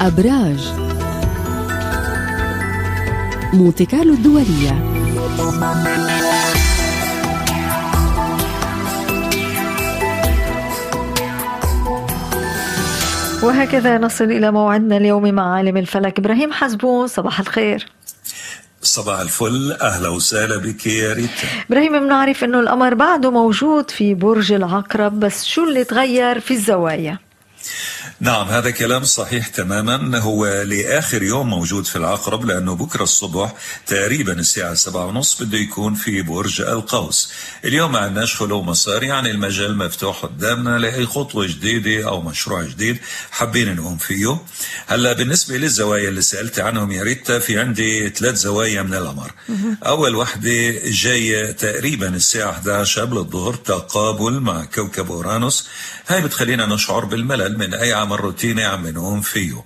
أبراج. مونتي كارلو الدولية. وهكذا نصل إلى موعدنا اليوم مع عالم الفلك. إبراهيم حزبون صباح الخير. صباح الفل. أهلا وسهلا بك يا ريتا. إبراهيم بنعرف إنه القمر بعده موجود في برج العقرب بس شو اللي تغير في الزوايا؟ نعم هذا كلام صحيح تماما. هو لآخر يوم موجود في العقرب لأنه بكرة الصبح تقريبا الساعة سبعة ونص بده يكون في برج القوس. اليوم ما عندناش خلو مسار يعني المجال مفتوح قدامنا لأي خطوة جديدة أو مشروع جديد حابين نقوم فيه. هلا بالنسبة للزوايا اللي سألت عنهم يا ريتا في عندي ثلاث زوايا من القمر. أول وحدة جاية تقريبا الساعة 11 قبل الظهر تقابل مع كوكب أورانوس. هاي بتخلينا نشعر بالملل من أي عمل روتيني عم نقوم فيه.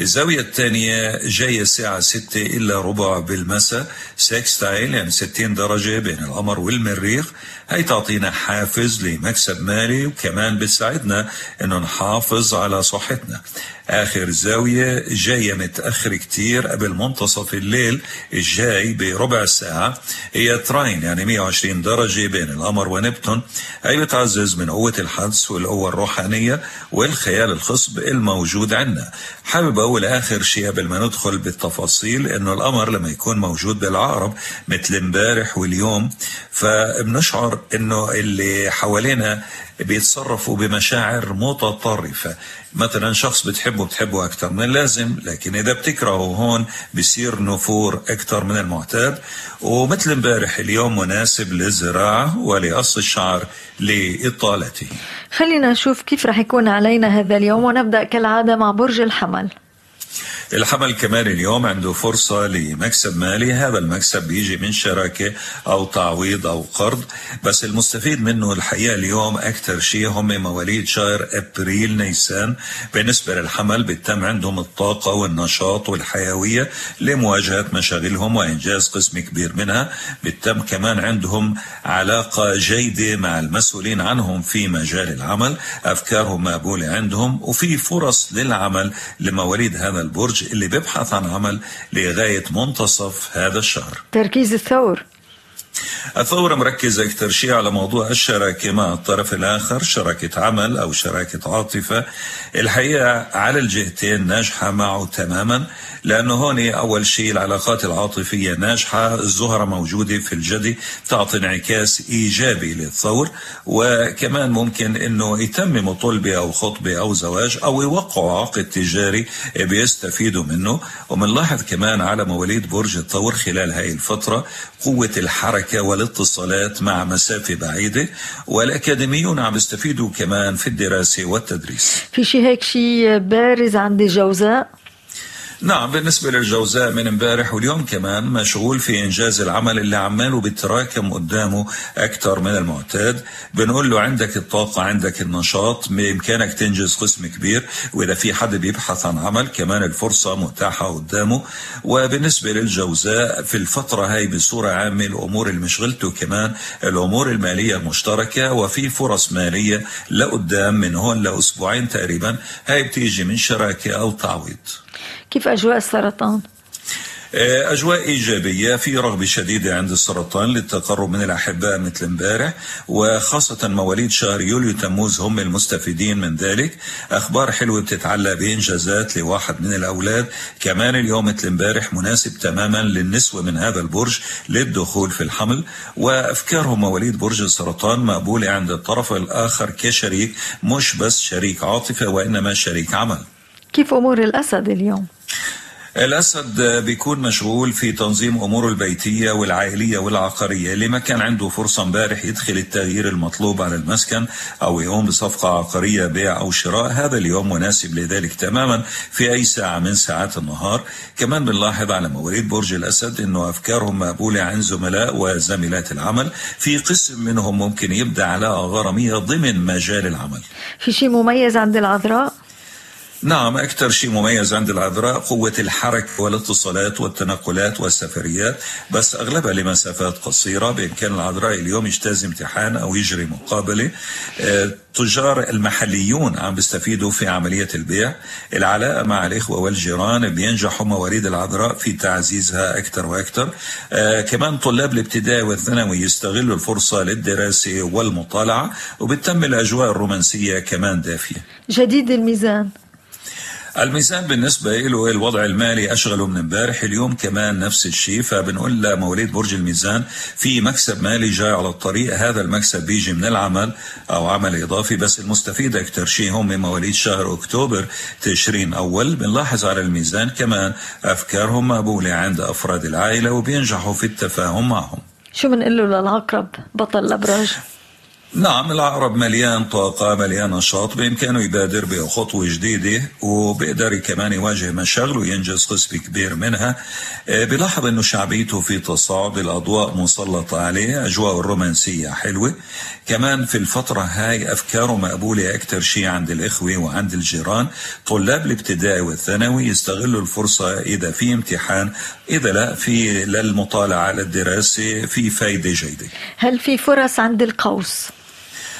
الزاوية الثانية جاية الساعة 6 إلا ربع بالمساء. sextile يعني 60 درجة بين القمر والمريخ. هي تعطينا حافز لمكسب مالي وكمان بتساعدنا إنه نحافظ على صحتنا. آخر زاوية جاية متأخر كتير قبل منتصف الليل الجاي بربع ساعة. هي trine يعني 120 درجة بين القمر ونبتون. هي بتعزز من قوة الحدس والقوة الروحانية والخيال الخصب الموجود عندنا حابب أقول آخر شيء قبل ما ندخل بالتفاصيل إنه القمر لما يكون موجود بالعقرب مثل امبارح واليوم فبنشعر إنه اللي حوالينا بيتصرفوا بمشاعر متطرفة. مثلا شخص بتحبه بتحبه أكثر من اللازم لكن إذا بتكرهه هون بصير نفور أكثر من المعتاد. ومثل امبارح اليوم مناسب للزراعة ولقص الشعر لإطالته. خلينا نشوف كيف رح يكون علينا هذا اليوم ونبدأ كالعادة مع برج الحمل. الحمل كمان اليوم عنده فرصة لمكسب مالي. هذا المكسب بيجي من شراكة أو تعويض أو قرض. بس المستفيد منه الحقيقة اليوم أكثر شيء هم مواليد شهر أبريل نيسان. بالنسبة للحمل بتم عندهم الطاقة والنشاط والحيوية لمواجهة مشاغلهم وإنجاز قسم كبير منها. بتم كمان عندهم علاقة جيدة مع المسؤولين عنهم في مجال العمل. أفكارهم مقبولة عندهم وفي فرص للعمل لمواليد هذا البرج. اللي بيبحث عن عمل لغاية منتصف هذا الشهر. تركيز الثور. الثورة مركزة أكثر شيء على موضوع الشراكة مع الطرف الآخر شراكة عمل أو شراكة عاطفة. الحقيقة على الجهتين ناجحة معه تماما لأنه هون أول شيء العلاقات العاطفية ناجحة الزهرة موجودة في الجدي تعطي انعكاس إيجابي للثور وكمان ممكن أنه يتمموا طلبة أو خطبة أو زواج أو يوقعوا عقد تجاري بيستفيدوا منه. ومنلاحظ كمان على مواليد برج الثور خلال هاي الفترة قوة الحركة والاتصالات مع مسافة بعيدة والأكاديميون عم يستفيدوا كمان في الدراسة والتدريس. في شي هيك شي بارز عند الجوزاء نعم بالنسبة للجوزاء من امبارح واليوم كمان مشغول في إنجاز العمل اللي عماله بيتراكم قدامه أكثر من المعتاد. بنقول له عندك الطاقة عندك النشاط بإمكانك تنجز قسم كبير. وإذا في حد بيبحث عن عمل كمان الفرصة متاحة قدامه. وبالنسبة للجوزاء في الفترة هاي بصورة عامة الأمور اللي مشغلته كمان الأمور المالية المشتركة وفي فرص مالية لقدام من هون لأسبوعين تقريبا. هاي بتيجي من شراكة أو تعويض. كيف أجواء السرطان؟ أجواء إيجابية في رغبة شديدة عند السرطان للتقرب من الأحباء مثل امبارح وخاصة مواليد شهر يوليو تموز هم المستفيدين من ذلك. أخبار حلوة بتتعلق بإنجازات لواحد من الأولاد. كمان اليوم مثل امبارح مناسب تماما للنسوة من هذا البرج للدخول في الحمل. وأفكارهم مواليد برج السرطان مقبولة عند الطرف الآخر كشريك مش بس شريك عاطفة وإنما شريك عمل. كيف أمور الأسد اليوم؟ الأسد بيكون مشغول في تنظيم أموره البيتية والعائلية والعقارية اللي ما كان عنده فرصة امبارح يدخل التغيير المطلوب على المسكن أو يقوم بصفقة عقارية بيع أو شراء هذا اليوم مناسب لذلك تماما في أي ساعة من ساعات النهار كمان بنلاحظ على مواليد برج الأسد أنه أفكارهم مقبولة عن زملاء وزميلات العمل في قسم منهم ممكن يبدأ علاقة غرامية ضمن مجال العمل في شيء مميز عند العذراء؟ نعم أكثر شيء مميز عند العذراء قوة الحركة والاتصالات والتنقلات والسفريات بس أغلبها لمسافات قصيرة بإمكان العذراء اليوم يجتاز امتحان أو يجري مقابلة. التجار آه، المحليون عم بيستفيدوا في عملية البيع. العلاقة مع الإخوة والجيران بينجحوا مواليد العذراء في تعزيزها أكثر وأكثر. آه كمان طلاب الابتدائي والثانوي يستغلوا الفرصة للدراسة والمطالعة وبتتم الأجواء الرومانسية كمان دافية. جديد الميزان. الميزان بالنسبة له الوضع المالي أشغله من امبارح اليوم كمان نفس الشيء فبنقول لمواليد برج الميزان في مكسب مالي جاي على الطريق هذا المكسب بيجي من العمل أو عمل إضافي بس المستفيد أكثر شيء هم مواليد شهر أكتوبر تشرين أول بنلاحظ على الميزان كمان أفكارهم مقبولة عند أفراد العائلة وبينجحوا في التفاهم معهم. شو بنقول له للعقرب؟ بطل الأبراج. نعم العقرب مليان طاقة مليان نشاط بإمكانه يبادر بخطوة جديدة وبيقدر كمان يواجه مشاغل وينجز قسم كبير منها. آه، بلاحظ أنه شعبيته في تصاعد الأضواء مسلطة عليه أجواء الرومانسية حلوة. كمان في الفترة هاي أفكاره مقبولة أكثر شيء عند الإخوة وعند الجيران. طلاب الابتدائي والثانوي يستغلوا الفرصة إذا في امتحان إذا لا في للمطالعة للدراسة في فايدة جيدة. هل في فرص عند القوس؟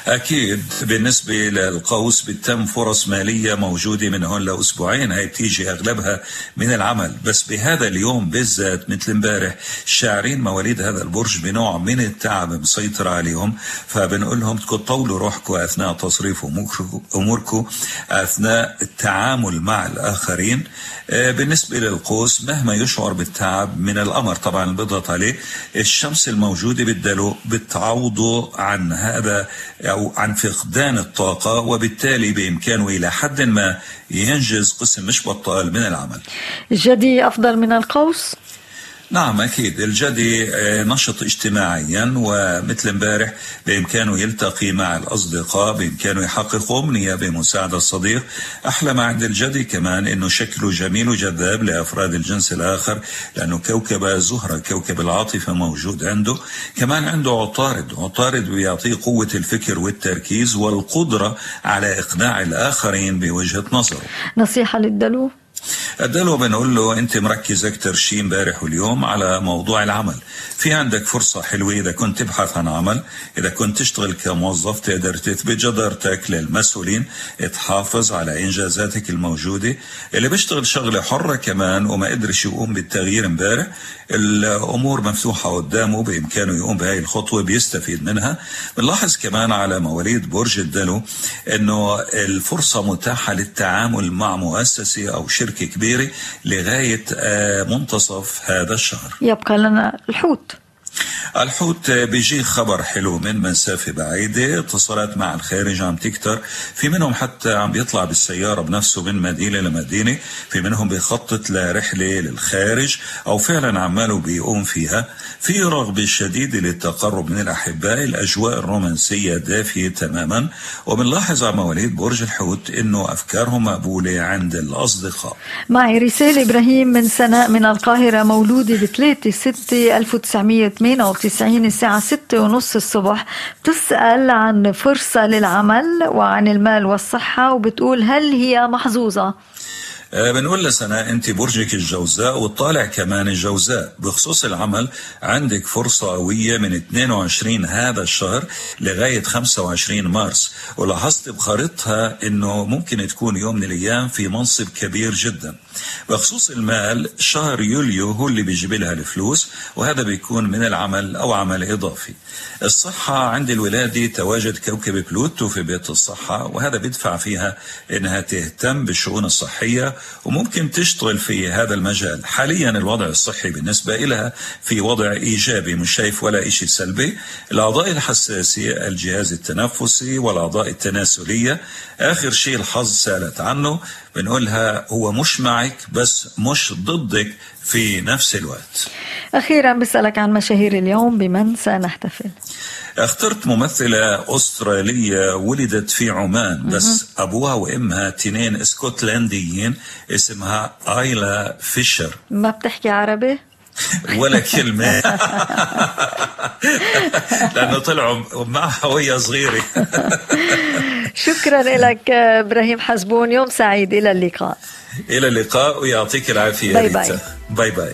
أكيد بالنسبة للقوس بتم فرص مالية موجودة من هون لأسبوعين هاي بتيجي أغلبها من العمل. بس بهذا اليوم بالذات مثل امبارح شاعرين مواليد هذا البرج بنوع من التعب مسيطر عليهم فبنقول لهم تطولوا روحكم أثناء تصريف أموركم أثناء التعامل مع الآخرين. آه، بالنسبة للقوس مهما يشعر بالتعب من القمر طبعا بيضغط عليه الشمس الموجودة بدله بتعوضه عن هذا عن فقدان الطاقة وبالتالي بإمكانه إلى حد ما ينجز قسم مش بطال من العمل الجدي أفضل من القوس؟ نعم أكيد. الجدي آه، نشط اجتماعيا ومثل امبارح بإمكانه يلتقي مع الأصدقاء بإمكانه يحقق أمنية بمساعدة الصديق. أحلى ما عند الجدي كمان أنه شكله جميل وجذاب لأفراد الجنس الآخر لأنه كوكب زهرة كوكب العاطفة موجود عنده. كمان عنده عطارد عطارد بيعطيه قوة الفكر والتركيز والقدرة على إقناع الآخرين بوجهة نظره. نصيحة للدلو؟ الدلو بنقول له أنت مركز أكثر شيء امبارح واليوم على موضوع العمل. في عندك فرصة حلوة إذا كنت تبحث عن عمل إذا كنت تشتغل كموظف تقدر تثبت جدارتك للمسؤولين تحافظ على إنجازاتك الموجودة. اللي بيشتغل شغلة حرة كمان وما قدرش يقوم بالتغيير امبارح الأمور مفتوحة قدامه بإمكانه يقوم بهاي الخطوة بيستفيد منها. بنلاحظ كمان على مواليد برج الدلو إنه الفرصة متاحة للتعامل مع مؤسسة أو شركة شركة كبيرة لغاية آه، منتصف هذا الشهر. يبقى لنا الحوت. الحوت بيجي خبر حلو من مسافة بعيدة اتصالات مع الخارج عم تكتر. في منهم حتى عم بيطلع بالسيارة بنفسه من مدينة لمدينة. في منهم بيخطط لرحلة للخارج أو فعلا عماله بيقوم فيها. في رغبة شديدة للتقرب من الأحباء. الأجواء الرومانسية دافية تماما. وبنلاحظ على مواليد برج الحوت أنه أفكارهم مقبولة عند الأصدقاء. معي رسالة إبراهيم من سناء من القاهرة. مولودة ب 3 6 1998 الساعة 6 ونص الصبح بتسأل عن فرصة للعمل وعن المال والصحة وبتقول هل هي محظوظة؟ آه، بنقول لسناء انت برجك الجوزاء وطالع كمان الجوزاء. بخصوص العمل عندك فرصة قوية من 22 هذا الشهر لغاية 25 مارس. ولاحظت بخارطها إنه ممكن تكون يوم من الأيام في منصب كبير جدا. بخصوص المال شهر يوليو هو اللي بيجيب لها الفلوس وهذا بيكون من العمل أو عمل إضافي. الصحة عند الولادة تواجد كوكب بلوتو في بيت الصحة وهذا بيدفع فيها إنها تهتم بالشؤون الصحية وممكن تشتغل في هذا المجال. حاليا الوضع الصحي بالنسبة لها في وضع إيجابي مش شايف ولا شيء سلبي. الأعضاء الحساسية الجهاز التنفسي والأعضاء التناسلية. آخر شيء الحظ سألت عنه. بنقولها هو مش معك بس مش ضدك في نفس الوقت. أخيرا بسألك عن مشاهير اليوم بمن سنحتفل؟ اخترت ممثلة أسترالية ولدت في عمان بس أبوها وأمها تنين اسكتلنديين اسمها آيلا فيشر. ما بتحكي عربي؟ ولا كلمة. لأنه طلعوا معها وهي صغيرة. شكرا لك إبراهيم حسبون يوم سعيد. إلى اللقاء. إلى اللقاء ويعطيك العافية bye. bye. bye bye.